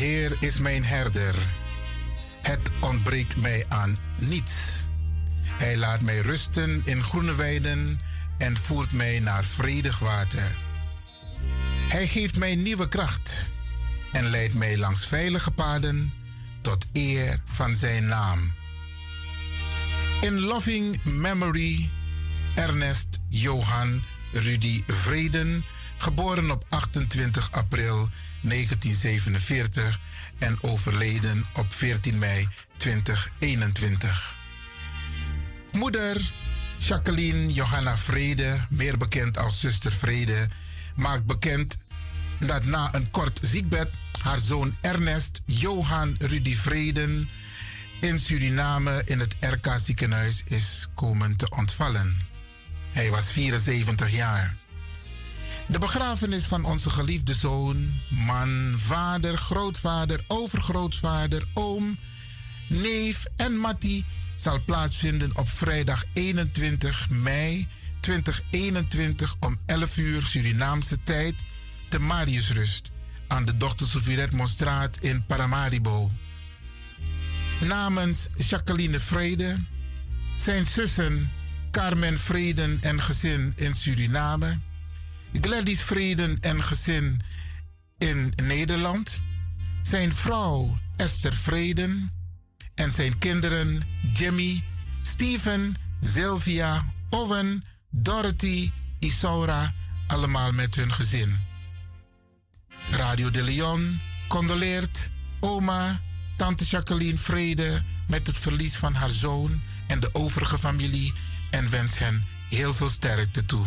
Heer is mijn herder. Het ontbreekt mij aan niets. Hij laat mij rusten in groene weiden en voert mij naar vredig water. Hij geeft mij nieuwe kracht en leidt mij langs veilige paden tot eer van zijn naam. In loving memory Ernest Johan Rudy Vreden, geboren op 28 april 1947 en overleden op 14 mei 2021. Moeder Jacqueline Johanna Vrede, meer bekend als zuster Vrede, maakt bekend dat na een kort ziekbed haar zoon Ernest Johan Rudy Vreden in Suriname in het RK ziekenhuis is komen te ontvallen. Hij was 74 jaar. De begrafenis van onze geliefde zoon, man, vader, grootvader, overgrootvader, oom, neef en Matti zal plaatsvinden op vrijdag 21 mei 2021 om 11 uur Surinaamse tijd te Mariusrust aan de Dochter Sofie Monstraat in Paramaribo. Namens Jacqueline Vrede, zijn zussen Carmen Vreden en gezin in Suriname, Gladys Vreden en gezin in Nederland, zijn vrouw Esther Vreden en zijn kinderen Jimmy, Steven, Sylvia, Owen, Dorothy, Isaura, allemaal met hun gezin. Radio de Leon condoleert oma, tante Jacqueline Vrede met het verlies van haar zoon en de overige familie en wens hen heel veel sterkte toe.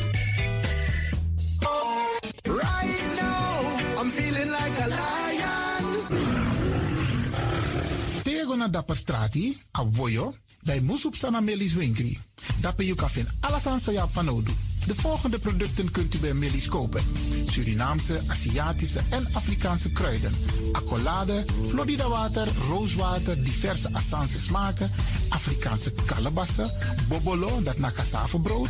Na dapper strati, a voyo, dai musup sana melis winkri. Dapper you kafin alasan sa ya fanodu. De volgende producten kunt u bij Millie's kopen. Surinaamse, Aziatische en Afrikaanse kruiden. Accolade, Florida water, rooswater, diverse Assange smaken. Afrikaanse kalebassen, bobolo, dat na brood.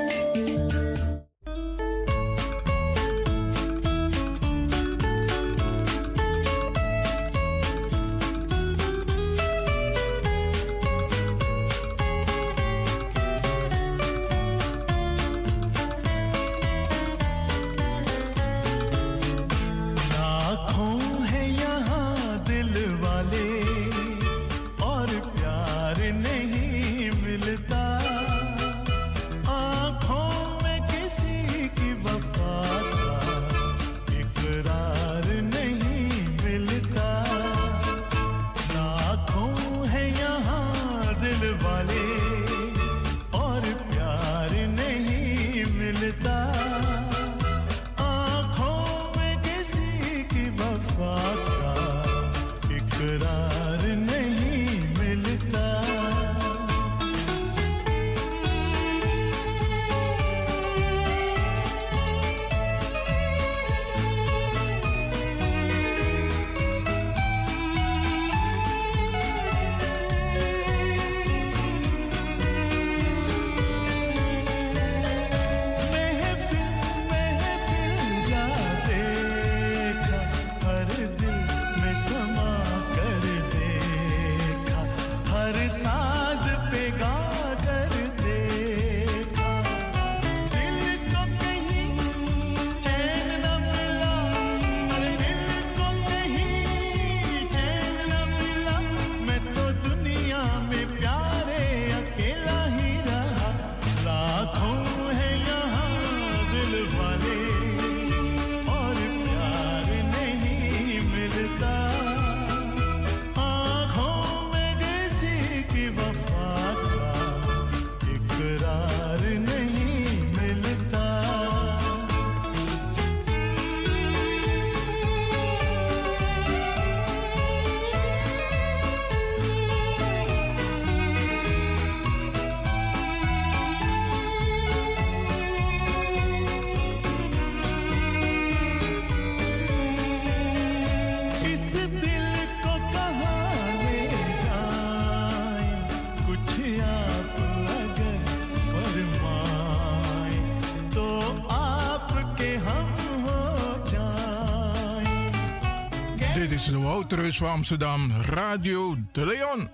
Woutreus van Amsterdam, Radio De Leon.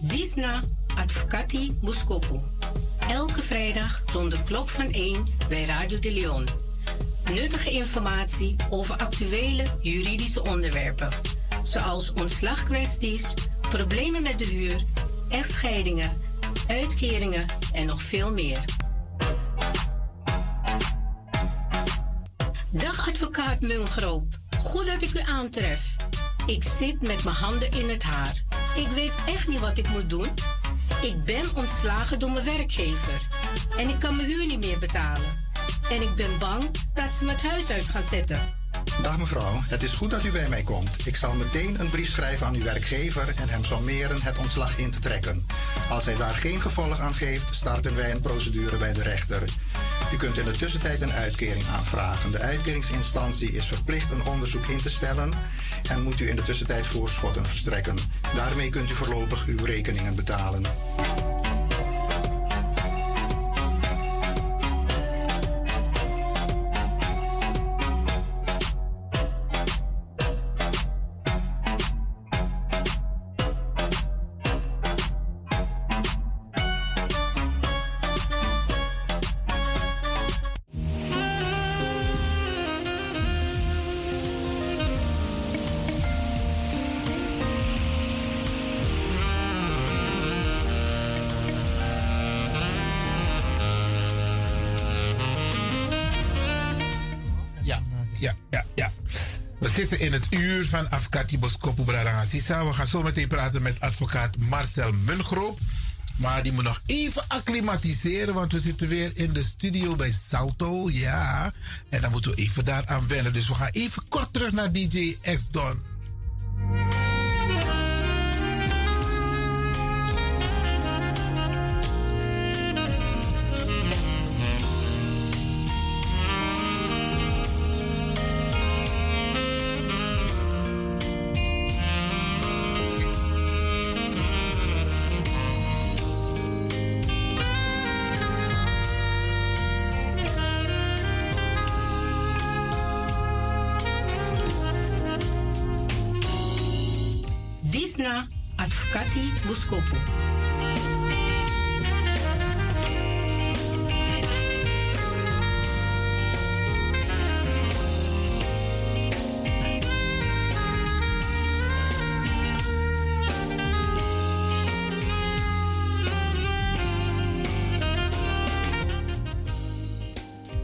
Disna Advocati Buscopo. Elke vrijdag rond de klok van 1 bij Radio de Leon. Nuttige informatie over actuele juridische onderwerpen. Zoals ontslagkwesties, problemen met de huur, echtscheidingen, uitkeringen en nog veel meer. Dag advocaat Mungroop. Goed dat ik u aantref. Ik zit met mijn handen in het haar. Ik weet echt niet wat ik moet doen. Ik ben ontslagen door mijn werkgever. En ik kan mijn huur niet meer betalen. En ik ben bang dat ze me het huis uit gaan zetten. Dag mevrouw, het is goed dat u bij mij komt. Ik zal meteen een brief schrijven aan uw werkgever en hem sommeren het ontslag in te trekken. Als hij daar geen gevolg aan geeft, starten wij een procedure bij de rechter. U kunt in de tussentijd een uitkering aanvragen. De uitkeringsinstantie is verplicht een onderzoek in te stellen en moet u in de tussentijd voorschotten verstrekken. Daarmee kunt u voorlopig uw rekeningen betalen. Bradangazisa. We gaan zo meteen praten met advocaat Marcel Mungroop. Maar die moet nog even acclimatiseren, want we zitten weer in de studio bij Salto. Ja, en dan moeten we even daaraan wennen. Dus we gaan even kort terug naar DJ X-Don. Buscopo.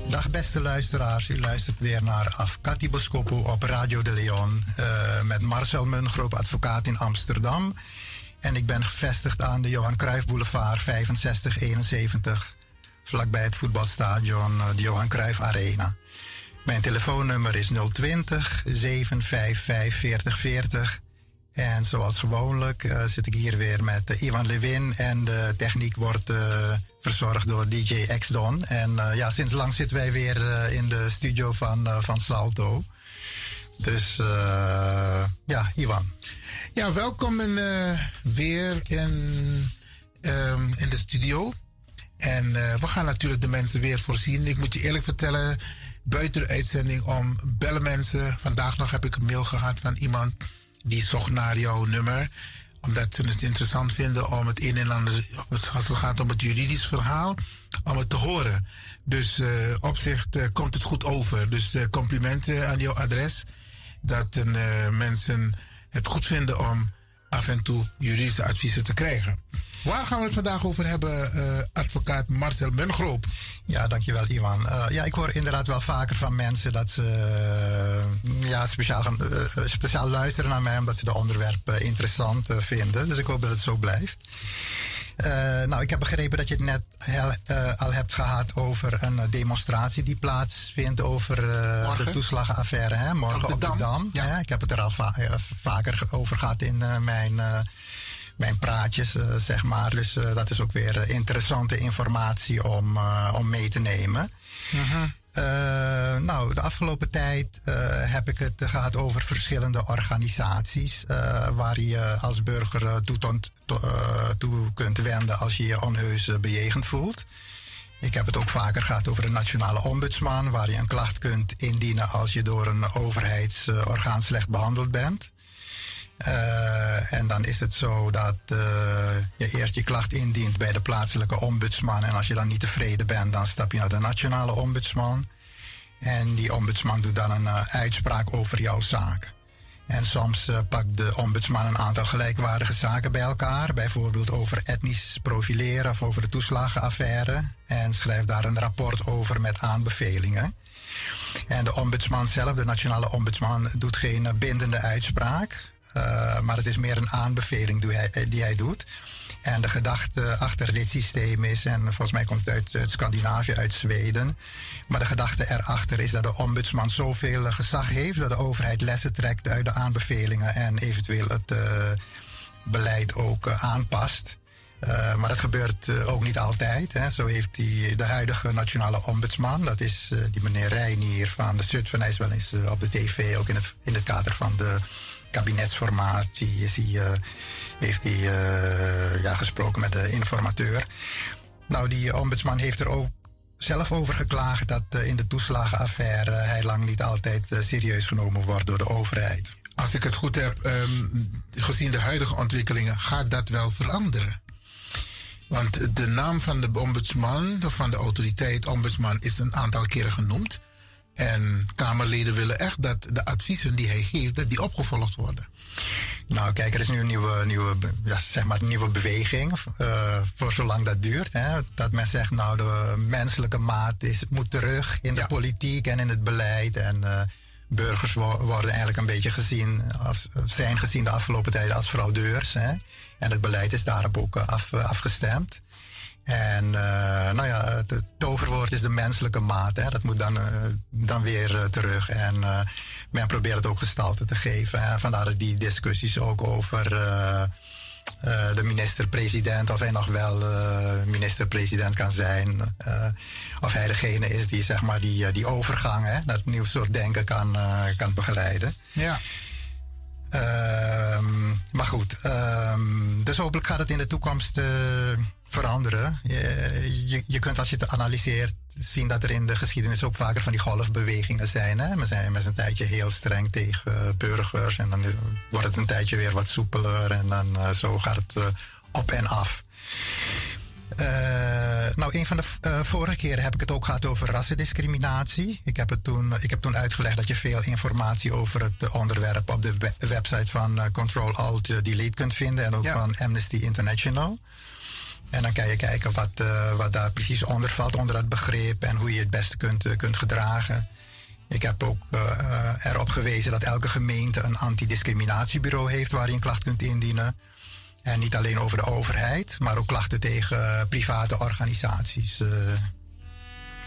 Dag beste luisteraars, u luistert weer naar Afkati Boskopo op Radio de Leon uh, met Marcel Mungroop, advocaat in Amsterdam. En ik ben gevestigd aan de Johan Cruijff Boulevard 6571. Vlakbij het voetbalstadion, eh, de Johan Cruijff Arena. Mijn telefoonnummer is 020 755 4040. En zoals gewoonlijk uh, zit ik hier weer met uh, Ivan Levin. En de techniek wordt verzorgd door DJ X-Don. En ja, sinds lang zitten wij weer in de studio van, van Salto. Dus ja, Ivan. Ja, welkom in, uh, weer in, um, in de studio. En uh, we gaan natuurlijk de mensen weer voorzien. Ik moet je eerlijk vertellen, buiten de uitzending om bellen mensen. Vandaag nog heb ik een mail gehad van iemand die zocht naar jouw nummer. Omdat ze het interessant vinden om het een en ander, als het gaat om het juridisch verhaal, om het te horen. Dus uh, op zich komt het goed over. Dus complimenten aan jouw adres. Dat mensen het goed vinden om af en toe juridische adviezen te krijgen. Waar gaan we het vandaag over hebben, uh, advocaat Marcel Mungroop? Ja, dankjewel Iwan. Uh, ja, ik hoor inderdaad wel vaker van mensen dat ze uh, ja, speciaal luisteren naar mij omdat ze de onderwerpen interessant vinden. Dus ik hoop dat het zo blijft. Uh, nou, ik heb begrepen dat je het net uh, al hebt gehad over een demonstratie die plaatsvindt over de toeslagenaffaire. Hè? Morgen op de, op de Dam. Ik heb het er al va vaker over gehad in mijn, mijn praatjes, zeg maar. Dus dat is ook weer interessante informatie om, om mee te nemen. -huh. Uh, nou, de afgelopen tijd uh, heb ik het gehad over verschillende organisaties uh, waar je als burger toe, toe, kunt wenden als je je onheus bejegend voelt. Ik heb het ook vaker gehad over een nationale ombudsman, waar je een klacht kunt indienen als je door een overheidsorgaan slecht behandeld bent. Uh, en dan is het zo dat uh, je eerst je klacht indient bij de plaatselijke ombudsman. En als je dan niet tevreden bent, dan stap je naar de nationale ombudsman. En die ombudsman doet dan een uh, uitspraak over jouw zaak. En soms pakt de ombudsman een aantal gelijkwaardige zaken bij elkaar. Bijvoorbeeld over etnisch profileren of over de toeslagenaffaire. En schrijft daar een rapport over met aanbevelingen. En de ombudsman zelf, de nationale ombudsman, doet geen bindende uitspraak. Uh, maar het is meer een aanbeveling die hij, die hij doet. En de gedachte achter dit systeem is, en volgens mij komt het uit, Scandinavië, uit Zweden. Maar de gedachte erachter is dat de ombudsman zoveel gezag heeft dat de overheid lessen trekt uit de aanbevelingen en eventueel het beleid ook aanpast. Maar dat gebeurt ook niet altijd. Hè. Zo heeft die, de huidige nationale ombudsman, dat is die meneer Reinier van de Zutphen, hij is wel eens op de tv, ook in in het kader van de kabinetsformatie uh, heeft hij uh, ja, gesproken met de informateur. Nou, die ombudsman heeft er ook zelf over geklaagd dat uh, in de toeslagenaffaire hij lang niet altijd serieus genomen wordt door de overheid. Als ik het goed heb, um, gezien de huidige ontwikkelingen, gaat dat wel veranderen? Want de naam van de ombudsman, of van de autoriteit ombudsman, is een aantal keren genoemd. En Kamerleden willen echt dat de adviezen die hij geeft, dat die opgevolgd worden. Nou, kijk, er is nu een nieuwe, nieuwe, ja, zeg maar een nieuwe beweging. Uh, voor zolang dat duurt. Hè, dat men zegt, nou, de menselijke maat is, moet terug in de ja. politiek en in het beleid. En uh, burgers wo worden eigenlijk een beetje gezien, als, zijn gezien de afgelopen tijd als fraudeurs. Hè. En het beleid is daarop ook af, afgestemd. En uh, nou ja, het toverwoord is de menselijke maat. Hè. Dat moet dan, uh, dan weer uh, terug. En men probeert het ook gestalte te geven. Hè. Vandaar die discussies ook over de minister-president. Of hij nog wel minister-president kan zijn. of hij degene is die zeg maar die, die overgang, hè, dat nieuw soort denken kan, kan begeleiden. Ja. Ehm, maar goed, um, dus hopelijk gaat het in de toekomst veranderen. Je, je, kunt als je het analyseert zien dat er in de geschiedenis ook vaker van die golfbewegingen zijn. Hè? We zijn met een tijdje heel streng tegen burgers en dan wordt het een tijdje weer wat soepeler en dan uh, zo gaat het uh, op en af. Uh, nou, een van de uh, vorige keren heb ik het ook gehad over rassendiscriminatie. Ik heb, het toen, ik heb toen uitgelegd dat je veel informatie over het onderwerp op de website van uh, Control Alt Delete kunt vinden en ook ja. van Amnesty International. En dan kan je kijken wat, wat daar precies onder valt, onder dat begrip en hoe je het beste kunt, kunt gedragen. Ik heb ook erop gewezen dat elke gemeente een antidiscriminatiebureau heeft waar je een klacht kunt indienen. En niet alleen over de overheid, maar ook klachten tegen private organisaties.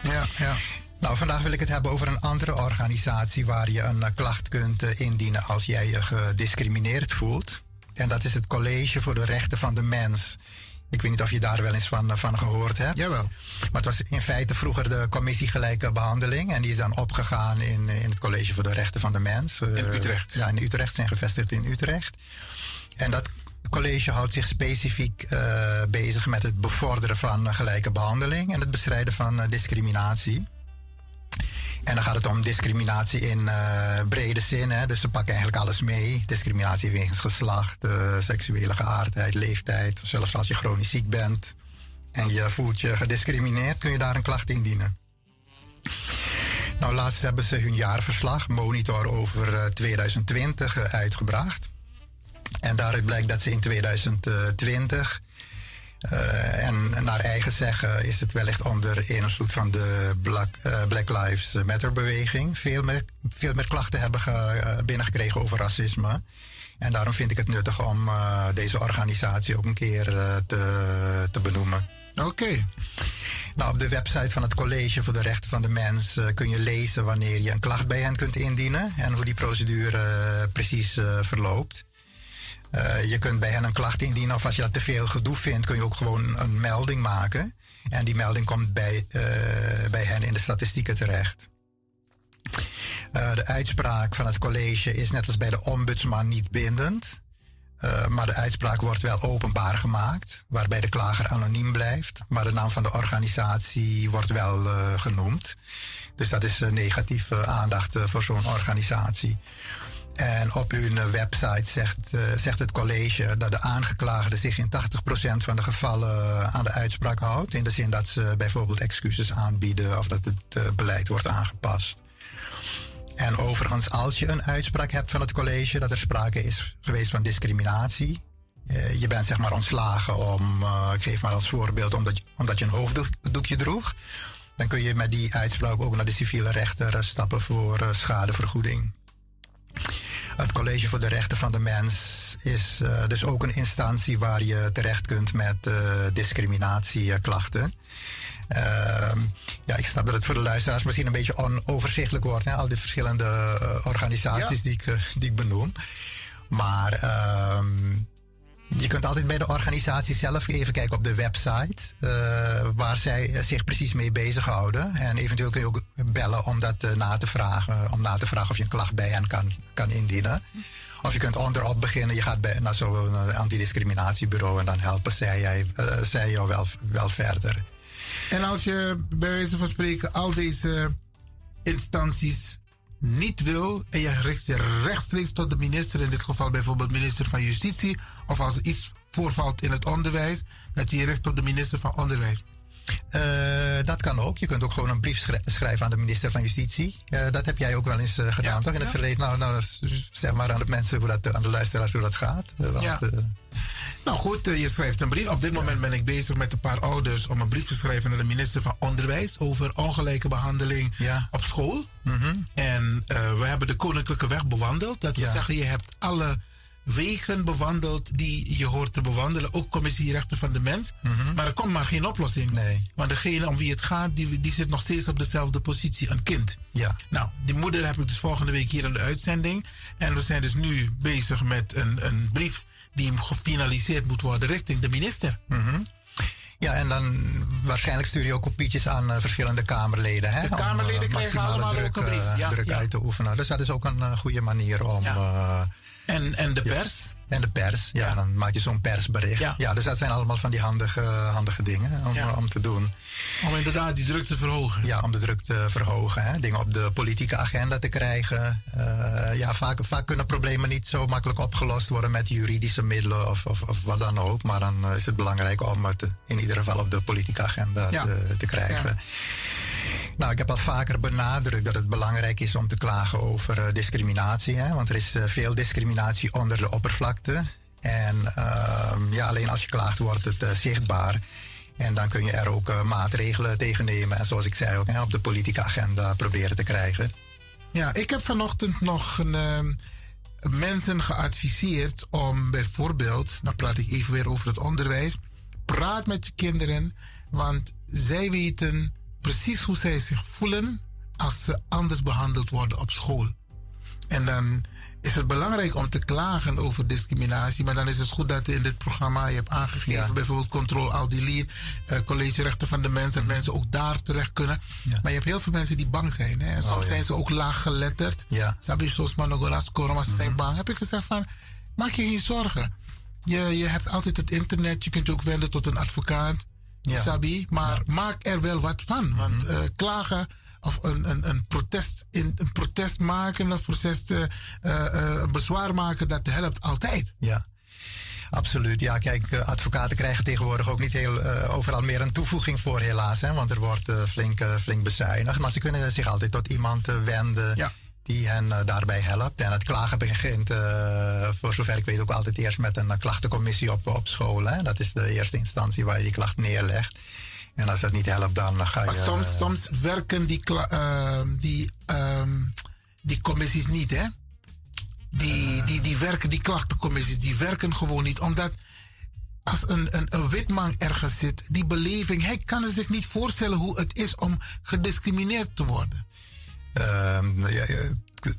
Ja, ja. Nou, vandaag wil ik het hebben over een andere organisatie waar je een klacht kunt indienen als jij je gediscrimineerd voelt. En dat is het College voor de Rechten van de Mens. Ik weet niet of je daar wel eens van, van gehoord hebt. Jawel. Maar het was in feite vroeger de commissie gelijke behandeling. En die is dan opgegaan in, in het College voor de Rechten van de Mens. In Utrecht. Ja, in Utrecht zijn gevestigd in Utrecht. En dat college houdt zich specifiek uh, bezig met het bevorderen van gelijke behandeling en het bestrijden van uh, discriminatie. En dan gaat het om discriminatie in uh, brede zin. Hè? Dus ze pakken eigenlijk alles mee. Discriminatie wegens geslacht, seksuele geaardheid, leeftijd. Zelfs als je chronisch ziek bent en je voelt je gediscrimineerd, kun je daar een klacht indienen. Nou, laatst hebben ze hun jaarverslag, monitor over uh, 2020, uitgebracht. En daaruit blijkt dat ze in 2020 uh, en naar eigen zeggen is het wellicht onder invloed van de Black, uh, Black Lives Matter beweging veel meer, veel meer klachten hebben ge, uh, binnengekregen over racisme. En daarom vind ik het nuttig om deze organisatie ook een keer te, te benoemen. Oké. Okay. Nou, op de website van het College voor de Rechten van de Mens kun je lezen wanneer je een klacht bij hen kunt indienen en hoe die procedure precies verloopt. Je kunt bij hen een klacht indienen of als je dat te veel gedoe vindt, kun je ook gewoon een melding maken. En die melding komt bij, bij hen in de statistieken terecht. de uitspraak van het college is net als bij de ombudsman niet bindend. Maar de uitspraak wordt wel openbaar gemaakt, waarbij de klager anoniem blijft. Maar de naam van de organisatie wordt wel genoemd. Dus dat is negatieve aandacht voor zo'n organisatie. En op hun website zegt, zegt het college dat de aangeklaagde zich in 80% van de gevallen aan de uitspraak houdt. In de zin dat ze bijvoorbeeld excuses aanbieden of dat het beleid wordt aangepast. En overigens, als je een uitspraak hebt van het college dat er sprake is geweest van discriminatie. Eh, je bent zeg maar ontslagen om, ik geef maar als voorbeeld, omdat je, omdat je een hoofddoekje droeg. Dan kun je met die uitspraak ook naar de civiele rechter stappen voor schadevergoeding. Het College voor de Rechten van de Mens is dus ook een instantie waar je terecht kunt met discriminatieklachten. Ehm, ja, ik snap dat het voor de luisteraars misschien een beetje onoverzichtelijk wordt. Hè? Al die verschillende uh, organisaties die, ik, die ik benoem. Maar uh, je kunt altijd bij de organisatie zelf even kijken op de website. Uh, waar zij zich precies mee bezighouden. En eventueel kun je ook bellen om dat na te vragen. Om na te vragen of je een klacht bij hen kan, kan indienen. Of je kunt onderop beginnen. Je gaat naar zo'n antidiscriminatiebureau en dan helpen zij, jij, zij jou wel, wel verder. En als je bij wijze van spreken al deze instanties niet wil en je richt je rechtstreeks tot de minister, in dit geval bijvoorbeeld minister van Justitie, of als er iets voorvalt in het onderwijs, dat je je richt tot de minister van Onderwijs. Uh, dat kan ook. Je kunt ook gewoon een brief schrijven aan de minister van Justitie. Uh, dat heb jij ook wel eens uh, gedaan, toch? In het verleden. Nou, nou, zeg maar aan de mensen, hoe dat, aan de luisteraars hoe dat gaat. Want, ja. Nou goed, eh, je schrijft een brief. Op dit moment ben ik bezig met een paar ouders om een brief te schrijven naar de minister van Onderwijs over ongelijke behandeling op school. Mhm. En we hebben de koninklijke weg bewandeld. Dat wil zeggen, je hebt alle wegen bewandeld die je hoort te bewandelen. Ook commissie rechten van de mens. Mhm. Maar er komt maar geen oplossing. Nee. Want degene om wie het gaat, die, die zit nog steeds op dezelfde positie. Een kind. Ja. Nou, die moeder heb ik dus volgende week hier in de uitzending. En we zijn dus nu bezig met een, een brief die gefinaliseerd moet worden richting de minister. Mhm. Ja, en dan waarschijnlijk stuur je ook kopietjes aan uh, verschillende Kamerleden. Hè, de Kamerleden om, uh, krijgen allemaal druk, ook een brief. Uh, ja, druk ja. uit te oefenen. Dus dat is ook een goede manier om... Ja. En, en de pers? En de pers, ja. Dan maak je zo'n persbericht. Ja. dus dat zijn allemaal van die handige, handige dingen om, om te doen. Om inderdaad die druk te verhogen. Ja, om de druk te verhogen. Hè. Dingen op de politieke agenda te krijgen. Uh, ja, vaak, vaak kunnen problemen niet zo makkelijk opgelost worden met juridische middelen of, of, of wat dan ook. Maar dan is het belangrijk om het in ieder geval op de politieke agenda te, te, krijgen. Nou, ik heb al vaker benadrukt dat het belangrijk is om te klagen over uh, discriminatie. Hè? Want er is uh, veel discriminatie onder de oppervlakte. En uh, ja, alleen als je klaagt wordt het uh, zichtbaar. En dan kun je er ook maatregelen tegen nemen. En zoals ik zei ook, op de politieke agenda proberen te krijgen. Ja, ik heb vanochtend nog een, uh, mensen geadviseerd om bijvoorbeeld, dan praat ik even weer over het onderwijs. Praat met je kinderen, want zij weten precies hoe zij zich voelen als ze anders behandeld worden op school. En dan is het belangrijk om te klagen over discriminatie. Maar dan is het goed dat je in dit programma je hebt aangegeven. Ja. Bijvoorbeeld Control Al Delete, uh, College Rechten van de Mens. Dat mm. mensen ook daar terecht kunnen. Ja. Maar je hebt heel veel mensen die bang zijn. Hè? En soms oh, ja. zijn ze ook laag geletterd. Ja. Sabi zoals Manogola scoren, maar ze zijn bang. Heb ik gezegd van, maak je geen zorgen. Je, je hebt altijd het internet. Je kunt je ook wenden tot een advocaat. Ja. Sabi. Maar maak er wel wat van. Want uh, klagen of een, een, een, protest, in, een protest maken, een protest, uh, uh, bezwaar maken, dat helpt altijd. Ja. Absoluut. Ja, kijk, advocaten krijgen tegenwoordig ook niet heel uh, overal meer een toevoeging voor, helaas. Hè, want er wordt uh, flink, uh, flink bezuinigd. Maar ze kunnen zich altijd tot iemand wenden ja. Die hen daarbij helpt. En het klagen begint, voor zover ik weet, ook altijd eerst met een klachtencommissie op, op school. Hè. Dat is de eerste instantie waar je die klacht neerlegt. En als dat niet helpt, dan ga je. Maar soms, soms werken die, uh, die, um, die commissies niet, hè? Die, die, die werken, die klachtencommissies, die werken gewoon niet. Omdat als een, een, een witman ergens zit, die beleving, hij kan zich niet voorstellen hoe het is om gediscrimineerd te worden. Uh, ja,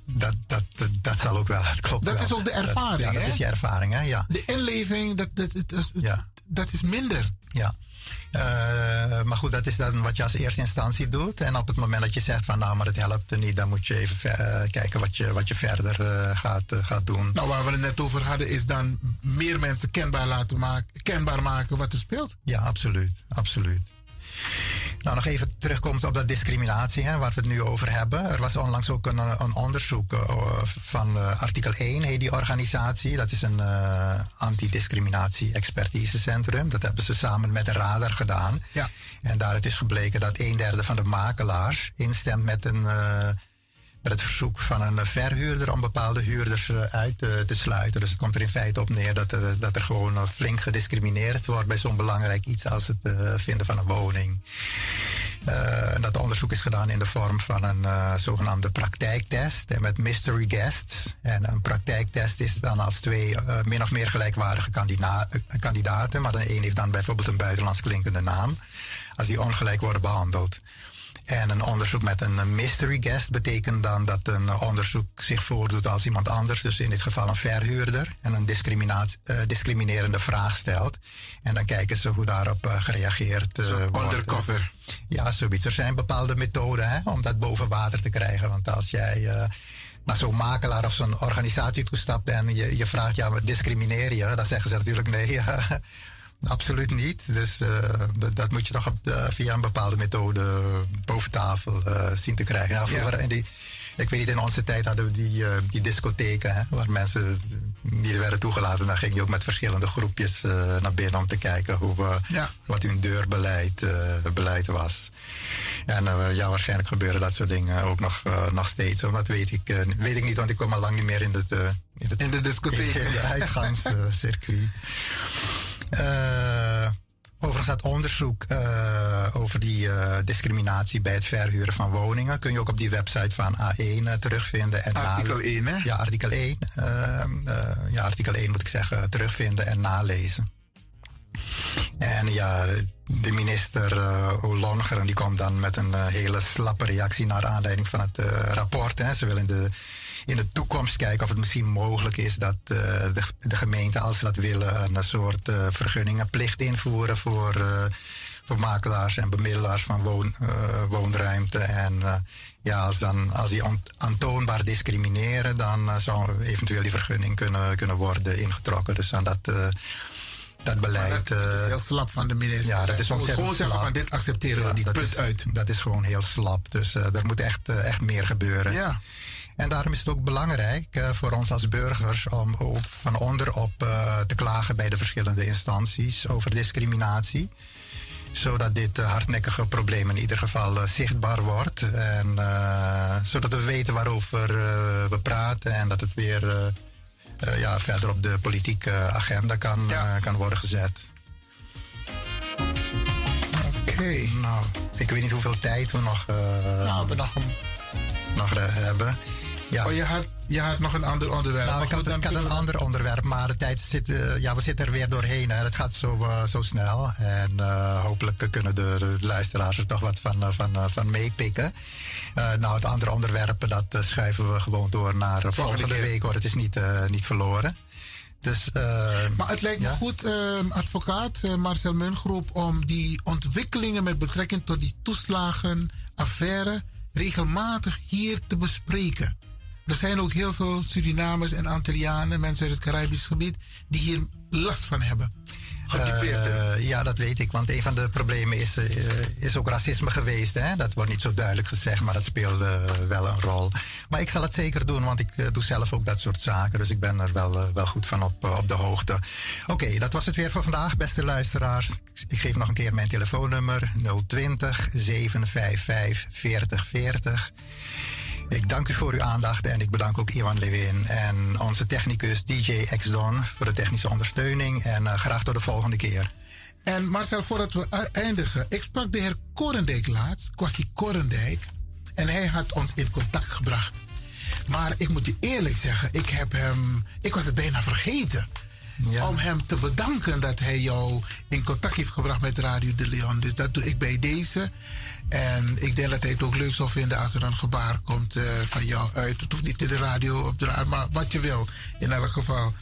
dat, dat, dat, zal ook wel. Dat klopt. Dat wel. is ook de ervaring. Dat, ja, dat is je ervaring, hè? Ja. De inleving, dat, dat, dat, ja. dat is minder. Ja. Uh, maar goed, dat is dan wat je als eerste instantie doet. En op het moment dat je zegt van nou, maar het helpt er niet, dan moet je even uh, kijken wat je, wat je verder uh, gaat, gaat doen. Nou, waar we het net over hadden, is dan meer mensen kenbaar laten maken, kenbaar maken wat er speelt. Ja, absoluut. absoluut. Nou, nog even terugkomend op dat discriminatie, hè, waar we het nu over hebben. Er was onlangs ook een, een onderzoek uh, van uh, artikel 1, heet die organisatie. Dat is een uh, antidiscriminatie-expertisecentrum. Dat hebben ze samen met de Radar gedaan. Ja. En daaruit is gebleken dat een derde van de makelaars instemt met een met het verzoek van een verhuurder om bepaalde huurders uit te, te sluiten. Dus het komt er in feite op neer dat, er, dat er gewoon flink gediscrimineerd wordt bij zo'n belangrijk iets als het vinden van een woning. Dat onderzoek is gedaan in de vorm van een zogenaamde praktijktest en met mystery guests. En een praktijktest is dan als twee min of meer gelijkwaardige kandidaten, maar de een heeft dan bijvoorbeeld een buitenlands klinkende naam, als die ongelijk worden behandeld. En een onderzoek met een mystery guest betekent dan dat een onderzoek zich voordoet als iemand anders, dus in dit geval een verhuurder, en een uh, discriminerende vraag stelt. En dan kijken ze hoe daarop uh, gereageerd uh, wordt. Undercover. Ja, zoiets. Er zijn bepaalde methoden hè, om dat boven water te krijgen. Want als jij naar zo'n makelaar of zo'n organisatie toestapt en je, je vraagt, ja, wat discrimineer je? Dan zeggen ze natuurlijk nee. Absoluut niet. Dus uh, dat, dat, moet je toch op de, via een bepaalde methode boven tafel uh, zien te krijgen. Nou, vroeger, en die, ik weet niet, in onze tijd hadden we die, uh, die discotheken, hè, waar mensen niet werden toegelaten. Dan ging je ook met verschillende groepjes naar binnen om te kijken hoe we, ja. wat hun deurbeleid beleid was. En ja, waarschijnlijk gebeuren dat soort dingen ook nog, nog steeds. Maar dat weet ik, weet ik niet, want ik kom al lang niet meer in, het, in, het, in de discotheek. In het uitgaanscircuit. Uh, overigens dat onderzoek uh, over die uh, discriminatie bij het verhuren van woningen kun je ook op die website van A1 terugvinden. En artikel 1, hè? Ja, artikel 1. ja, artikel 1 moet ik zeggen, terugvinden en nalezen. En ja, de minister uh, Olongeren die komt dan met een hele slappe reactie naar aanleiding van het rapport. Hè. Ze willen de in de toekomst kijken of het misschien mogelijk is dat uh, de, de, gemeente, als ze dat willen, een soort uh, vergunningenplicht invoeren voor, uh, voor makelaars en bemiddelaars van woon, woonruimte. En ja, als, dan, als die aantoonbaar discrimineren, dan zou eventueel die vergunning kunnen, kunnen worden ingetrokken. Dus aan dat dat beleid. Dat, dat, is heel slap van de minister. Ja, dat is ontzettend gewoon zeggen van dit accepteren we niet, punt is, uit. Dat is gewoon heel slap. Dus uh, er moet echt, uh, echt meer gebeuren. Ja. En daarom is het ook belangrijk uh, voor ons als burgers om ook van onderop uh, te klagen bij de verschillende instanties over discriminatie. Zodat dit uh, hardnekkige probleem in ieder geval zichtbaar wordt. En zodat we weten waarover we praten en dat het weer ja, verder op de politieke agenda kan, ja. kan worden gezet. Oké. Okay. Nou, ik weet niet hoeveel tijd we nog, nou, we nog, nog hebben. Ja. Oh, je had, je had nog een ander onderwerp. Nou, ik had, ik had een ander onderwerp, maar de tijd zit, uh, ja, we zitten er weer doorheen. Hè. Het gaat zo, uh, zo snel. En uh, hopelijk kunnen de, de, luisteraars er toch wat van, van, van meepikken. nou, het andere onderwerp, dat schuiven we gewoon door naar volgende, volgende week. Hoor. Het is niet, niet verloren. Dus, maar het lijkt me ja? goed, advocaat Marcel Mungroep, om die ontwikkelingen met betrekking tot die toeslagenaffaire regelmatig hier te bespreken. Er zijn ook heel veel Surinamers en Antillianen, mensen uit het Caribisch gebied, die hier last van hebben. Uh, ja, dat weet ik. Want een van de problemen is, uh, is ook racisme geweest. Hè? Dat wordt niet zo duidelijk gezegd, maar dat speelt uh, wel een rol. Maar ik zal het zeker doen, want ik doe zelf ook dat soort zaken. Dus ik ben er wel, wel goed van op, op de hoogte. Oké, okay, dat was het weer voor vandaag, beste luisteraars. Ik geef nog een keer mijn telefoonnummer 020 755 4040. Ik dank u voor uw aandacht en ik bedank ook Iwan Lewin en onze technicus DJ X-Don voor de technische ondersteuning. En uh, graag tot de volgende keer. En Marcel, voordat we eindigen, ik sprak de heer Korendijk laatst, Kwasi Korendijk, en hij had ons in contact gebracht. Maar ik moet je eerlijk zeggen, ik heb hem, ik was het bijna vergeten. om hem te bedanken dat hij jou in contact heeft gebracht met Radio de Leon. Dus dat doe ik bij deze. En ik denk dat hij het ook leuk zal vinden als er een gebaar komt uh, van jou uit. Het hoeft niet in de radio op de maar wat je wil in elk geval.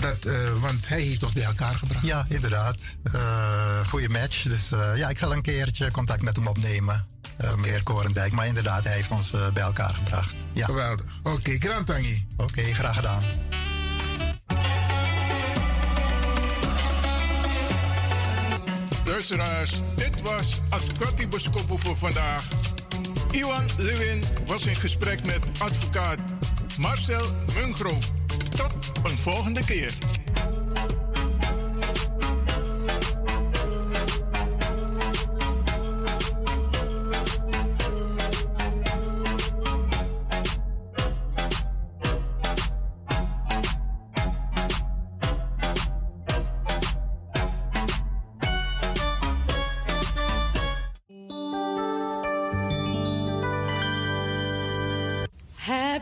Dat, uh, want hij heeft ons bij elkaar gebracht. Ja, inderdaad. Uh, goeie match. Dus ja, ik zal een keertje contact met hem opnemen. Uh, meneer Korendijk. Maar inderdaad, hij heeft ons bij elkaar gebracht. Ja. Geweldig. Oké, okay, Grantangi. Oké, okay, graag gedaan. Dit was Advocati Boskopo voor vandaag. Iwan Lewin was in gesprek met advocaat Marcel Mungro. Tot een volgende keer.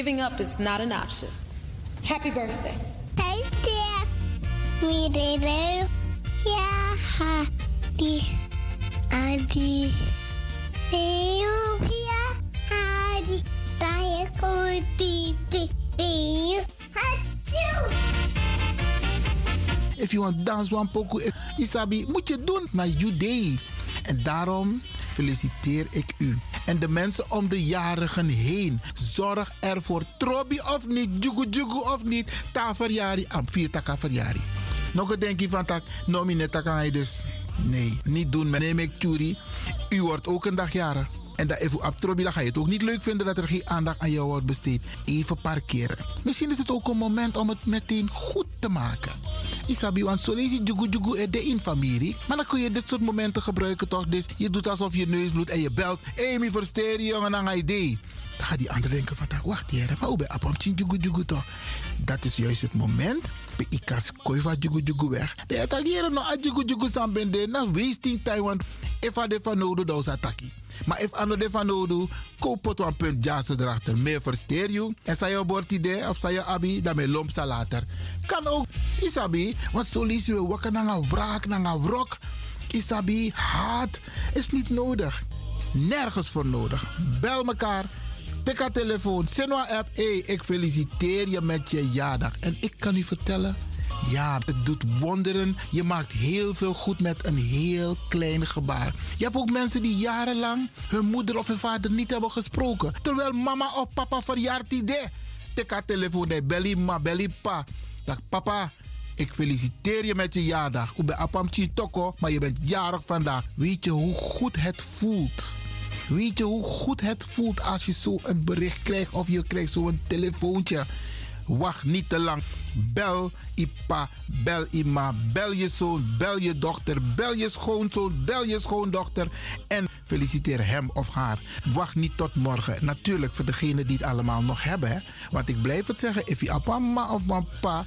Giving up is not an option. Happy birthday. We did it. Yeah. Koti. If you want dance one poco, Isabi, moet je doen naar you day. En daarom feliciteer ik u. En de mensen om de jarigen heen. Zorg ervoor. Trobi of niet, jugu jugu of niet. Ta verjari, am vier taka verjari. Nog een denkje van tak, kan je dus. Nee, niet doen. Neem ik Tjuri. U wordt ook een dag jarig. En dat even op Trobi, dan ga je het ook niet leuk vinden dat er geen aandacht aan jou wordt besteed. Even parkeren. Misschien is het ook een moment om het meteen goed te maken. Isabi, want zo lees je jugu de in familie. Maar dan kun je dit soort momenten gebruiken toch? Dus je doet alsof je neus bloedt en je belt. Hé, hey, versteer jongen, je idee. Dan gaat die ander denken van, wacht hier, maar hoe ben je jugu jugu toch? Dat is juist het moment. Bij ikas koi van jugu jugu weg. De attackeren no a jugu jugu sambende. Na wasting time, want if a de van nodig, dan is attackie. Maar if ano de van nodig, koop het een punt jassen erachter. Meer versteer je. En bord idee of zei je abi, met lomp later. Kan ook. Isabi, want zo lees je wakker naar een wraak, naar een wrok. Isabi, haat is niet nodig. Nergens voor nodig. Bel mekaar. Tik haar telefoon. Sinwa app. Hey, ik feliciteer je met je jaardag. En ik kan u vertellen. Ja, het doet wonderen. Je maakt heel veel goed met een heel klein gebaar. Je hebt ook mensen die jarenlang hun moeder of hun vader niet hebben gesproken. Terwijl mama of papa verjaart idee. Tik haar telefoon. Nee, belly ma, belly pa. Dag papa. Ik feliciteer je met je jaardag. Ik ben Apamchi Toko, maar je bent jarig vandaag. Weet je hoe goed het voelt? Weet je hoe goed het voelt als je zo een bericht krijgt of je krijgt zo'n telefoontje? Wacht niet te lang. Bel Ipa, bel Ima, bel je zoon, bel je dochter, bel je schoonzoon, bel je schoondochter en feliciteer hem of haar. Wacht niet tot morgen. Natuurlijk voor degenen die het allemaal nog hebben. Want ik blijf het zeggen, if je mama of pa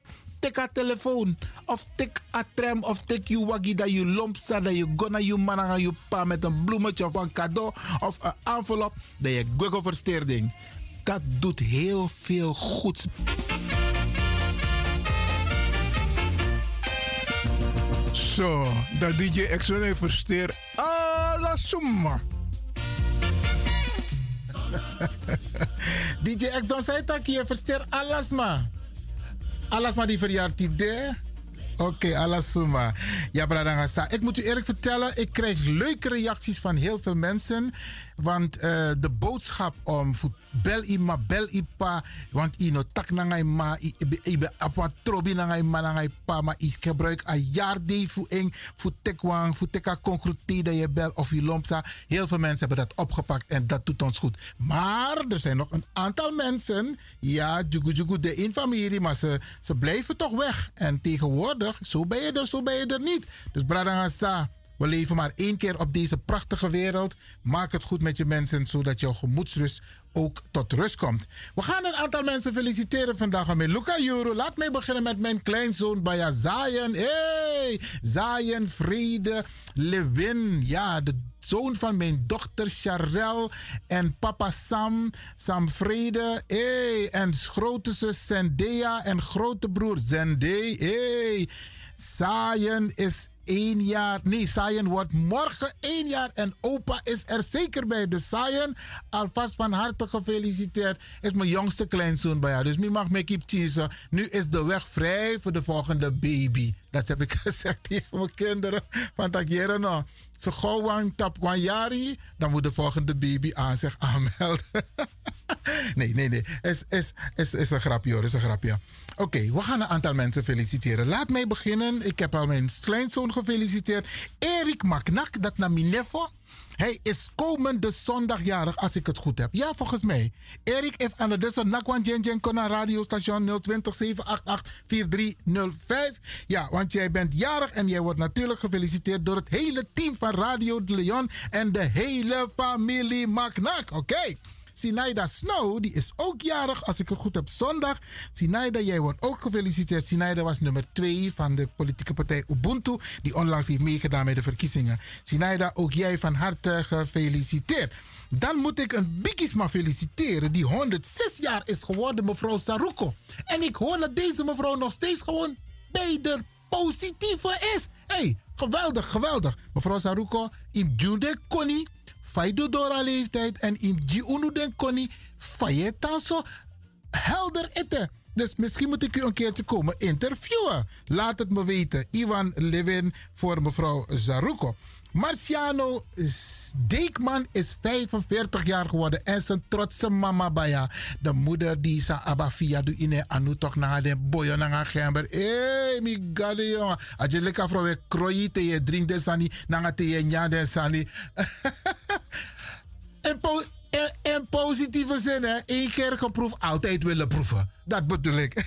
tik a telefoon of tik a tram of tik je waggie dat je lomp staat dat je gonna je man aan je pa met een bloemetje of een cadeau of een envelop dat je google versteerding. Dat doet heel veel goeds. Zo, dat DJ Exxon versteer alla summa. DJ Exxon zei dat je versteer alles maar. Alles maar die verjaart idee. Oké, alasuma. Ja, Bradangasa. Ik moet u eerlijk vertellen, ik krijg leuke reacties van heel veel mensen. Want uh, de boodschap om bel ima, bel ipa. Want ino tak nangai ma, ibe apwa trobi nangai ma nangai pa. Maar ik gebruik een jaar de voor eng, voor tekwang, voor teka concrete dat je bel of je lompsa. Heel veel mensen hebben dat opgepakt en dat doet ons goed. Maar er zijn nog een aantal mensen, ja, jugu jugu de in familie, maar ze, ze blijven toch weg. En tegenwoordig, zo ben je er, zo ben je er niet. Dus Bradangasa. We leven maar één keer op deze prachtige wereld. Maak het goed met je mensen, zodat jouw gemoedsrust ook tot rust komt. We gaan een aantal mensen feliciteren vandaag met Luca Juro. Laat mij beginnen met mijn kleinzoon Baya Zayen. Hey, Zayen Vrede Lewin. Ja, de zoon van mijn dochter Charel en papa Sam, Sam Vrede. Hey, en grote zus Zendea en grote broer Zende. Hey, Zayen is één jaar. Nee, Sayen wordt morgen één jaar en opa is er zeker bij. Dus Sayen, alvast van harte gefeliciteerd. Is mijn jongste kleinzoon bij haar. Dus nu mag me keep cheesen. Nu is de weg vrij voor de volgende baby. Dat heb ik gezegd tegen mijn kinderen. Van dat jaren nog. Zo gauw een tap jari, dan moet de volgende baby aan zich aanmelden. nee, nee, nee. Is, is, is, is een grapje hoor, is een grapje. Oké, we gaan een aantal mensen feliciteren. Laat mij beginnen. Ik heb al mijn kleinzoon gefeliciteerd. Erik Maknak, dat naar Minefo. Hij is komende zondagjarig, als ik het goed heb. Ja, volgens mij. Erik heeft aan de Dessa Nakwan Jen Kona radiostation 020 788 4305. Ja, want jij bent jarig en jij wordt natuurlijk gefeliciteerd door het hele team van Radio de Leon en de hele familie Maknak. Oké. Sinaida Snow, die is ook jarig, als ik het goed heb, zondag. Sinaida, jij wordt ook gefeliciteerd. Sinaida was nummer 2 van de politieke partij Ubuntu, die onlangs heeft meegedaan met de verkiezingen. Sinaida, ook jij van harte gefeliciteerd. Dan moet ik een Bikisma feliciteren, die 106 jaar is geworden, mevrouw Saruko. En ik hoor dat deze mevrouw nog steeds gewoon de positieve is. hey, geweldig, geweldig. Mevrouw Saruko, in Jude Connie Faido Dora leeftijd en in die unu den koni zo helder eten. Dus misschien moet ik u een keertje komen interviewen. Laat het me weten. Ivan Levin voor mevrouw Zaruko. Marciano Deekman is 45 jaar geworden en zijn trotse mama baya. De moeder die sa abafia doet in anu toch na de boyo na gember. Hey, mi gade jongen. Als je lekker vrouw krooi te je drink de sani, na te je de sani. en, po in positieve zin, hè. Eén keer geproefd, altijd willen proeven. Dat bedoel ik.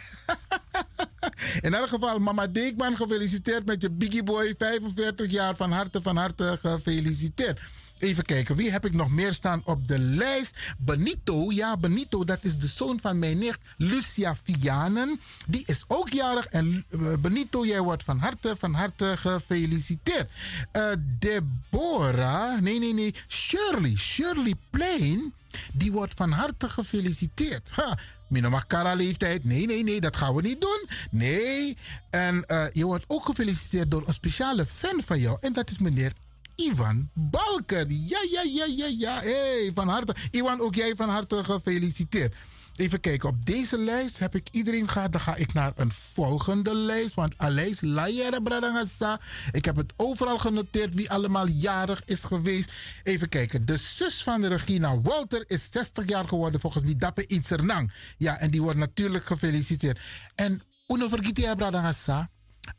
In elk geval, mama Deekman, gefeliciteerd met je Biggie Boy. 45 jaar, van harte, van harte gefeliciteerd. Even kijken, wie heb ik nog meer staan op de lijst? Benito, ja, Benito, dat is de zoon van mijn nicht Lucia Vianen. Die is ook jarig. En uh, Benito, jij wordt van harte, van harte gefeliciteerd. Uh, Deborah, nee, nee, nee, Shirley, Shirley Plain, die wordt van harte gefeliciteerd. Ha, Minomakara leeftijd. Nee, nee, nee, dat gaan we niet doen. Nee. En uh, je wordt ook gefeliciteerd door een speciale fan van jou. En dat is meneer Ivan Balker. Ja, ja, ja, ja, ja. Hey, van harte. Ivan, ook jij van harte gefeliciteerd. Even kijken, op deze lijst heb ik iedereen gehad. Dan ga ik naar een volgende lijst. Want Aleis Layere Bradangasa. Ik heb het overal genoteerd wie allemaal jarig is geweest. Even kijken, de zus van Regina Walter is 60 jaar geworden volgens mij. Dappe Itzernang. Ja, en die wordt natuurlijk gefeliciteerd. En uno vergeten Bradangasa.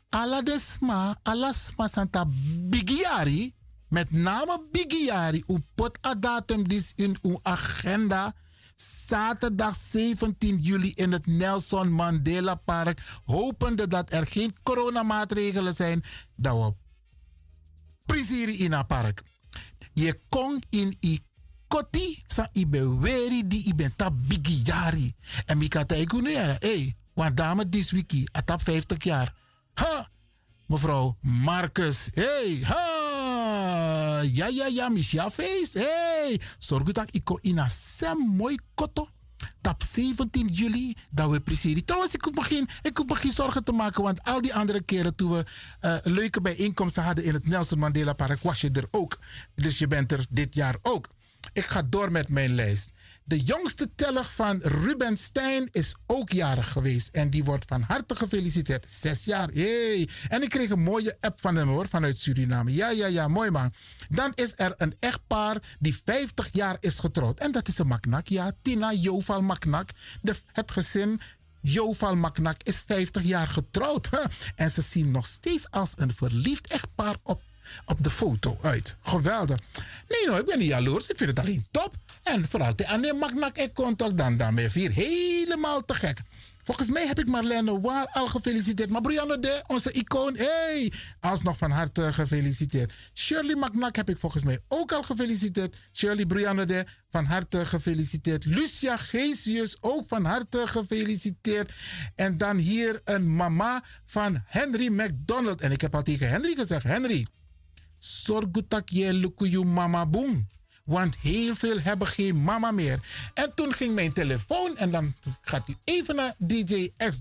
Aladesma, alasma santa bigiari. Met name bigiari. U pot a datum dis in uw agenda zaterdag 17 juli in het Nelson Mandela Park. Hopende dat er geen coronamaatregelen zijn. Dat we prisiri in het park. Je kon in i koti sa ibe weri di ibe ta bigi jari. En mi kata ik nu Hey, want dame dis wiki atap 50 jaar. Ha! Mevrouw Marcus. Hey, ha! Ja, ja, ja, Michel Face. Hey! Zorg dat ik in een sem mooi koto. Tap 17 juli, dat we precies. Trouwens, ik hoef, me geen, ik zorgen te maken, want al die andere keren toen we uh, leuke bijeenkomsten hadden in het Nelson Mandela Park, was je er ook. Dus je bent er dit jaar ook. Ik ga door met mijn lijst. De jongste teller van Ruben Stein is ook jarig geweest. En die wordt van harte gefeliciteerd. Zes jaar. Hey. En ik kreeg een mooie app van hem hoor, vanuit Suriname. Ja, ja, ja, mooi man. Dan is er een echtpaar die 50 jaar is getrouwd. En dat is een maknak. Ja, Tina Joval Maknak. De, het gezin Joval Maknak is 50 jaar getrouwd. En ze zien nog steeds als een verliefd echtpaar op, op de foto uit. Geweldig. Nee, nou, ik ben niet jaloers. Ik vind het alleen top. En vooral de Anne Maknak en contact dan daarmee vier. Helemaal te gek. Volgens mij heb ik Marlene Waal al gefeliciteerd. Maar Brianne de, onze icoon, hey, alsnog van harte gefeliciteerd. Shirley McNack heb ik volgens mij ook al gefeliciteerd. Shirley Brianne de, van harte gefeliciteerd. Lucia Geesius, ook van harte gefeliciteerd. En dan hier een mama van Henry McDonald. En ik heb al tegen Henry gezegd, Henry, zorg dat je lukuyu mama boom. Want heel veel hebben geen mama meer. En toen ging mijn telefoon en dan gaat u even naar DJ X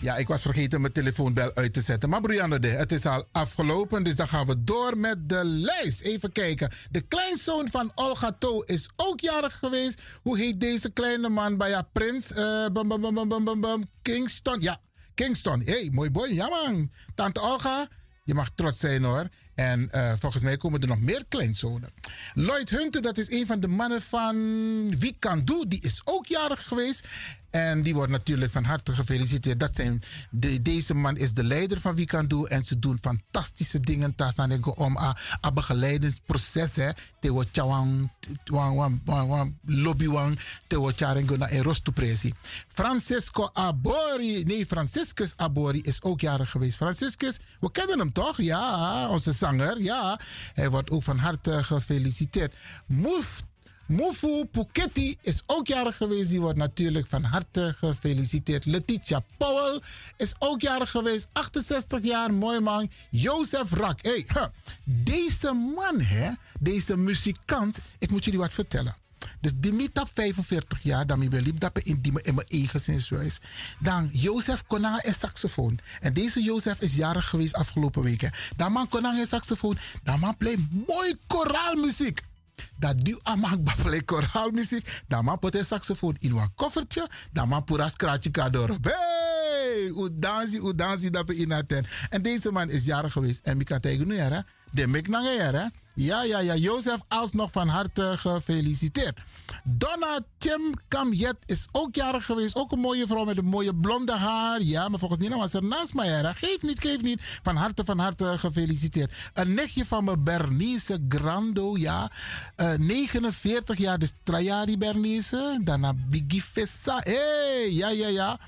Ja, ik was vergeten mijn telefoonbel uit te zetten. Maar Brianne, het is al afgelopen. Dus dan gaan we door met de lijst. Even kijken. De kleinzoon van Olga To is ook jarig geweest. Hoe heet deze kleine man bij ja, Prins? Uh, bum, bum, bum, Kingston. Ja, Kingston. hey, mooi boy. Ja man. Tante Olga, je mag trots zijn hoor. En uh, volgens mij komen er nog meer kleinzonen. Lloyd Hunter, dat is een van de mannen van Wie Kan. Die is ook jarig geweest. En die wordt natuurlijk van harte gefeliciteerd. Dat zijn de, deze man is de leider van Wie Kan. En ze doen fantastische dingen. Daar om een begeleidingsproces. Tewo chawang, lobbywang, tewo charengo na erostu presi. Francisco Abori, nee, Franciscus Abori is ook jarig geweest. Franciscus, we kennen hem toch? Ja, onze ja. Hij wordt ook van harte gefeliciteerd. Move Mufu Puketi is ook jarig geweest. Die wordt natuurlijk van harte gefeliciteerd. Letitia Powell is ook jarig geweest. 68 jaar, mooi man. Jozef Rak. Hey, Deze man, hè, deze muzikant, ik moet jullie wat vertellen. Dus die niet 45 jaar, dan ben liep dat in, die, in mijn eigen zinswijs. Dan Jozef Kona is saxofoon. En deze Jozef is jarig geweest afgelopen weken. Dan man Kona is saxofoon. Dan man play mooi koraalmuziek dat du amak bafle koral muziek, dan man pot een saxofoon in een koffertje, dan man pura scratchy kador. Hey, u dansi, u dansi dat in aten. En deze man is jarig geweest en ik kan tegen nu hè, de mek hè. Ja, ja, ja. Jozef alsnog van harte gefeliciteerd. Donna Tim Kamjet is ook jarig geweest. Ook een mooie vrouw met een mooie blonde haar. Ja, maar volgens mij was er naast mij. Geef niet, geef niet. Van harte, van harte gefeliciteerd. Een nichtje van me, Bernice Grando. Ja, uh, 49 jaar. Dus Trajari Bernice. Daarna Biggie Fessa. Hey, ja, ja, ja.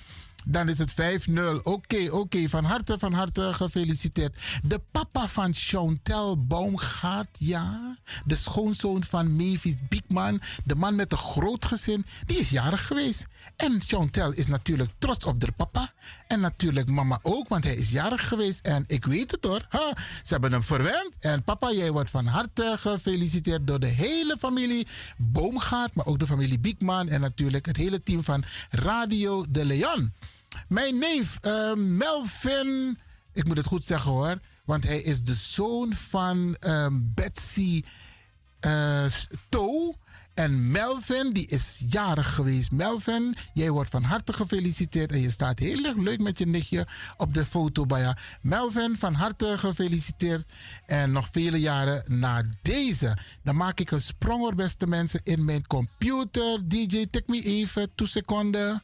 Dan is het 5-0. Oké, oké. Van harte, van harte gefeliciteerd. De papa van Chantel Baumgaard, ja. De schoonzoon van Mavis Biekman. De man met een groot gezin. Die is jarig geweest. En Chantel is natuurlijk trots op haar papa. En natuurlijk mama ook, want hij is jarig geweest. En ik weet het hoor. Ha, ze hebben hem verwend. En papa, jij wordt van harte gefeliciteerd door de hele familie Boomgaard. Maar ook de familie Biekman. En natuurlijk het hele team van Radio de Leon. Mijn neef uh, Melvin, ik moet het goed zeggen hoor, want hij is de zoon van uh, Betsy uh, To. En Melvin, die is jarig geweest. Melvin, jij wordt van harte gefeliciteerd. En je staat heel erg leuk met je nichtje op de foto bij je. Melvin, van harte gefeliciteerd. En nog vele jaren na deze. Dan maak ik een sprong beste mensen, in mijn computer. DJ, take me even, twee seconden.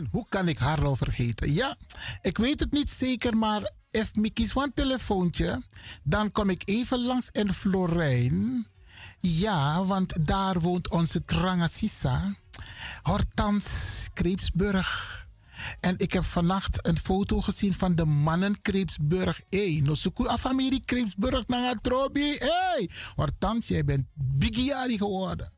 En hoe kan ik haar nou vergeten? Ja, ik weet het niet zeker, maar if kies een telefoontje, dan kom ik even langs in Florijn. Ja, want daar woont onze Trangasisa, Hortans Kreepsburg. En ik heb vannacht een foto gezien van de mannen Kreepsburg. Hé, hey, no suku a familie Kreepsburg naar Trobi. Hé, hey, Hortans, jij bent bigiari geworden.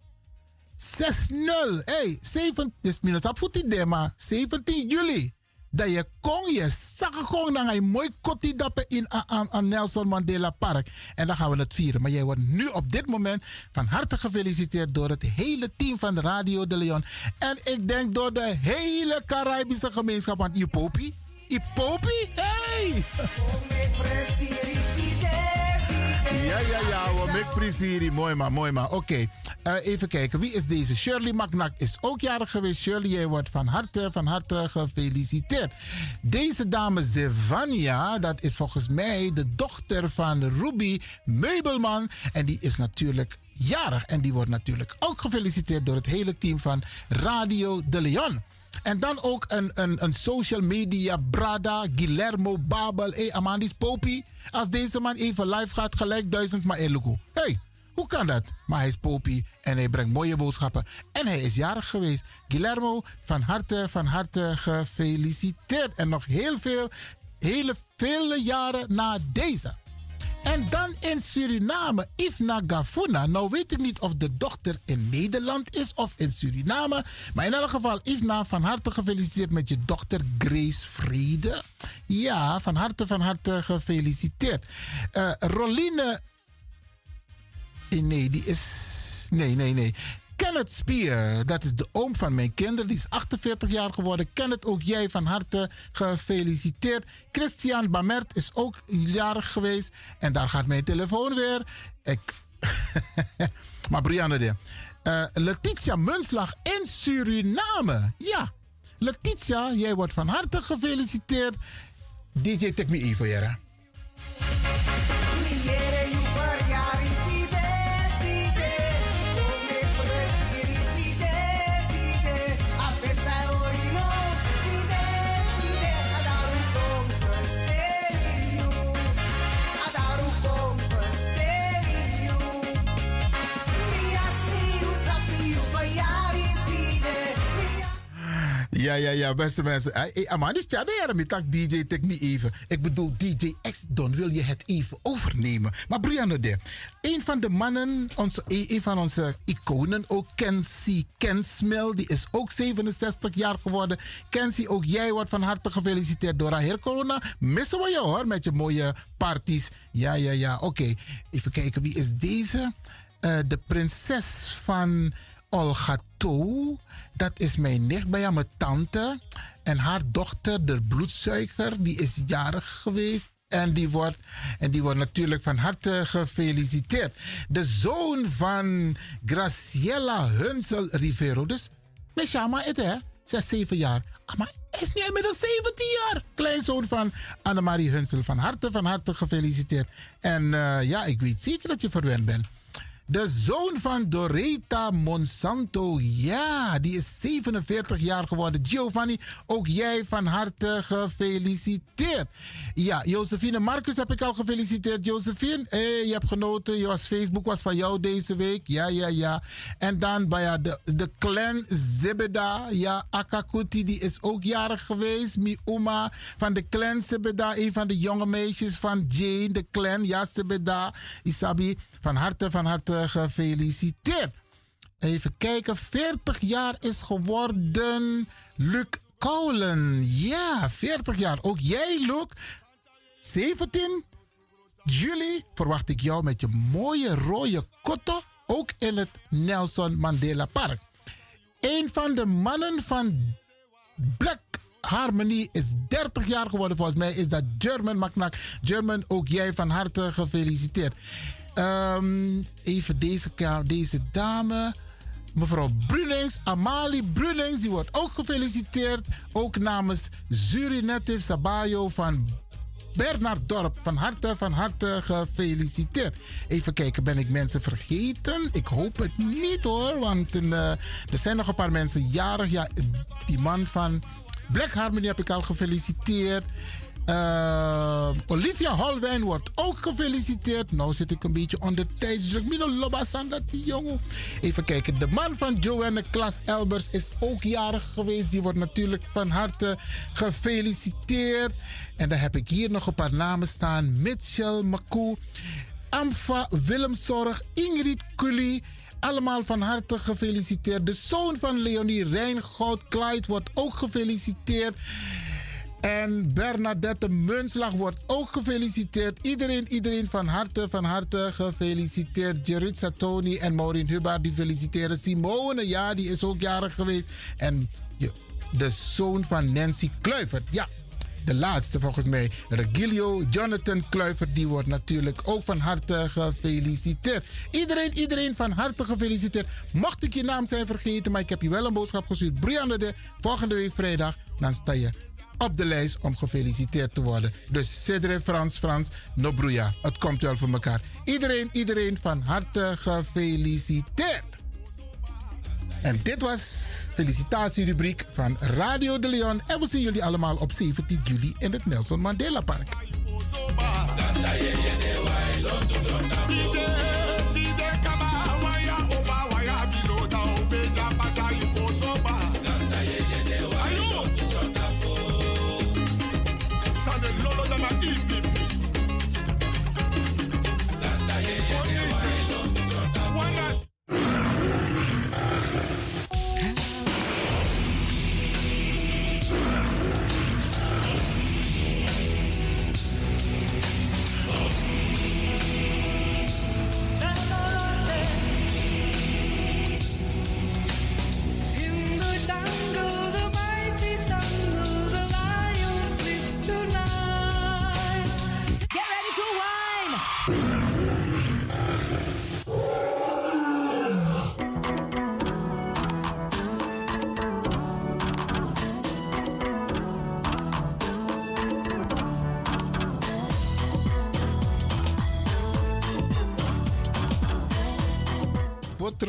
6-0. Hey, 7, dus minus op voet idee, maar 17 juli. Dat je kon je zakken kon dan een mooi kotti dappen in aan Nelson Mandela Park. En dan gaan we het vieren. Maar jij wordt nu op dit moment van harte gefeliciteerd door het hele team van Radio de Leon. En ik denk door de hele Caribische gemeenschap. Want Ipopi, Ipopi, hey! Ja, ja, ja, we make prisiri. Mooi maar, mooi maar. Oké. Uh, even kijken, wie is deze? Shirley McNack is ook jarig geweest. Shirley, jij wordt van harte, van harte gefeliciteerd. Deze dame Zevania, dat is volgens mij de dochter van Ruby Meubelman. En die is natuurlijk jarig. En die wordt natuurlijk ook gefeliciteerd door het hele team van Radio de Leon. En dan ook een, een, een social media brada, Guillermo Babel, hey, Amandis Popi. Als deze man even live gaat, gelijk duizend maar. Hey, hoe kan dat? Maar hij is Popi en hij brengt mooie boodschappen. En hij is jarig geweest. Guillermo, van harte, van harte gefeliciteerd. En nog heel veel, hele vele jaren na deze. En dan in Suriname, Ifna Gafuna. Nou weet ik niet of de dochter in Nederland is of in Suriname. Maar in elk geval, Ifna, van harte gefeliciteerd met je dochter Grace Vrede. Ja, van harte, van harte gefeliciteerd. Uh, Roline. Nee, die is. Nee, nee, nee. Kenneth Spier, dat is de oom van mijn kinderen. Die is 48 jaar geworden. Kenneth, ook jij van harte gefeliciteerd. Christian Bamert is ook jarig geweest. En daar gaat mijn telefoon weer. Ik... maar Brianne, de. Uh, Letitia Munslag in Suriname. Ja, Letitia, jij wordt van harte gefeliciteerd. DJ Take Me Even, Jere. Ja, ja, ja, beste mensen. Hey, Amani, is ja, tak DJ, tek me even. Ik bedoel, DJ X Don, wil je het even overnemen? Maar Brianna, de, een van de mannen, onze, een van onze iconen, ook Kenzie Kensmil, die is ook 67 jaar geworden. Kenzie, ook jij wordt van harte gefeliciteerd door haar corona. Missen we je hoor, met je mooie parties. Ja, ja, ja, oké. Even kijken, wie is deze? Uh, de prinses van Olga To. Dat is mijn nicht bij mijn tante. En haar dochter, de bloedsuiker, die is jarig geweest. En die, wordt, en die wordt natuurlijk van harte gefeliciteerd. De zoon van Graciela Hunsel Rivero. Dus, Meshama, het hè? Zes, zeven jaar. Ah, maar hij is nu inmiddels 17 jaar. Kleinzoon van Annemarie Hunsel. Van harte, van harte gefeliciteerd. En uh, ja, ik weet zeker dat je verwend bent. De zoon van Doreta Monsanto. Ja, die is 47 jaar geworden. Giovanni, ook jij van harte gefeliciteerd. Ja, Josephine Marcus heb ik al gefeliciteerd. Josephine, je hebt genoten. Je was, Facebook was van jou deze week. Ja, ja, ja. En dan bij de, de clan Zebeda. Ja, Akakuti, die is ook jarig geweest. Mi Uma van de clan Zebeda. Een van de jonge meisjes van Jane, de clan. Ja, Zebeda. Isabi, van harte, van harte gefeliciteerd. Even kijken, 40 jaar is geworden Luc Koulen. Ja, 40 jaar. Ook jij, Luc. 17 juli verwacht ik jou met je mooie rode kotto. Ook in het Nelson Mandela Park. Een van de mannen van Black Harmony is 30 jaar geworden. Volgens mij is dat German Maknak. German, ook jij van harte gefeliciteerd. Um, even deze, deze dame. Mevrouw Brunings, Amalie Brunings, die wordt ook gefeliciteerd. Ook namens Surinative Sabayo van Bernard Dorp. Van harte, van harte gefeliciteerd. Even kijken, ben ik mensen vergeten? Ik hoop het niet hoor, want uh, er zijn nog een paar mensen jarig. Ja, die man van Black Harmony heb ik al gefeliciteerd. Uh, Olivia Holwijn wordt ook gefeliciteerd. Nou zit ik een beetje onder tijdsdruk. Mino Lobasan, dat die jongen. Even kijken. De man van Joanne Klas Elbers is ook jarig geweest. Die wordt natuurlijk van harte gefeliciteerd. En dan heb ik hier nog een paar namen staan. Mitchell Makou, Amfa Willemzorg, Ingrid Kully. Allemaal van harte gefeliciteerd. De zoon van Leonie Rijngoud, Clyde, wordt ook gefeliciteerd. En Bernadette Munslag wordt ook gefeliciteerd. Iedereen, iedereen van harte, van harte gefeliciteerd. Jeritza Tony en Maureen Hubbard die feliciteren. Simone, ja, die is ook jarig geweest. En de zoon van Nancy Kluivert. Ja, de laatste volgens mij. Regilio Jonathan Kluivert, die wordt natuurlijk ook van harte gefeliciteerd. Iedereen, iedereen van harte gefeliciteerd. Mocht ik je naam zijn vergeten, maar ik heb je wel een boodschap gestuurd. Brianne de, volgende week vrijdag, dan sta je op de lijst om gefeliciteerd te worden. Dus Cedre Frans Frans Nobruya. Het komt wel voor elkaar. Iedereen, iedereen van harte gefeliciteerd. En dit was felicitatierubriek van Radio de Leon. En we zien jullie allemaal op 17 juli in het Nelson Mandela Park.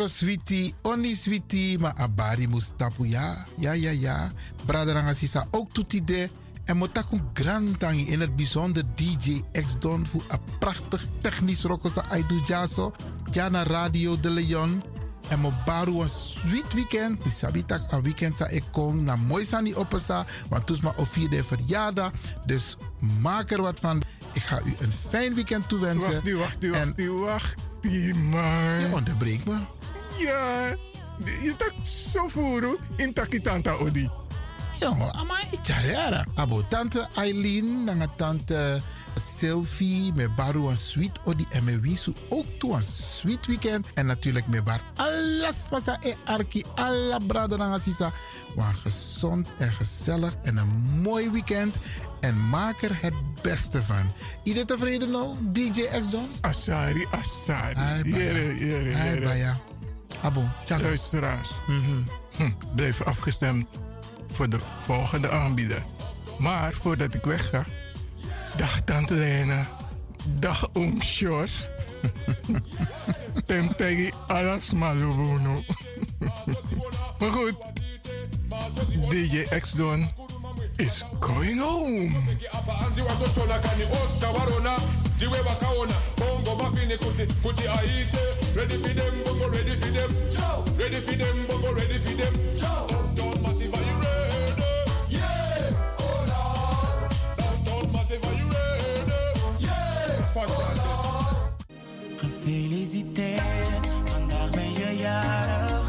Potro switi, oni switi, ma abari mustapu ya. Ja, ja, ja. Braderanga sisa ook toetide. En motaku grandang in het bijzonder DJ X-Don voor een prachtig technisch rokosa Aidu Jaso. Jana Radio de Leon. En mo baru een sweet weekend. Mi sabitak een weekend sa ik kom na mooi sani opesa. Want toes ma of vierde verjaardag. Dus maak er wat van. Ik ga u een fijn weekend toewensen. Wacht u, wacht u, wacht u, wacht u, man. Je onderbreekt me. Ja, je tak zo voeren in takitanta odi. Jongen, ama italiara. Abo tante Eileen, nanga tante Sylvie, met baru een sweet odi en me wisu ook toe een sweet weekend. En natuurlijk met bar alles pasa e arki, alla brada nanga sisa. Maar gezond en gezellig en een mooi weekend. En maak er het beste van. Iedereen tevreden nou, DJ X-Don? Asari, Asari. Hai, baya. Hai, baya. Abo, tjaka. Luisteraars, Mhm. hm, blijf afgestemd voor de volgende aanbieder. Maar voordat ik wegga, dag Tante Lena, dag Oom Sjors. Temtegi alas malubuno. maar goed, DJ X-Don is going home. Gefeliciteerd, vandaag ben je jarig.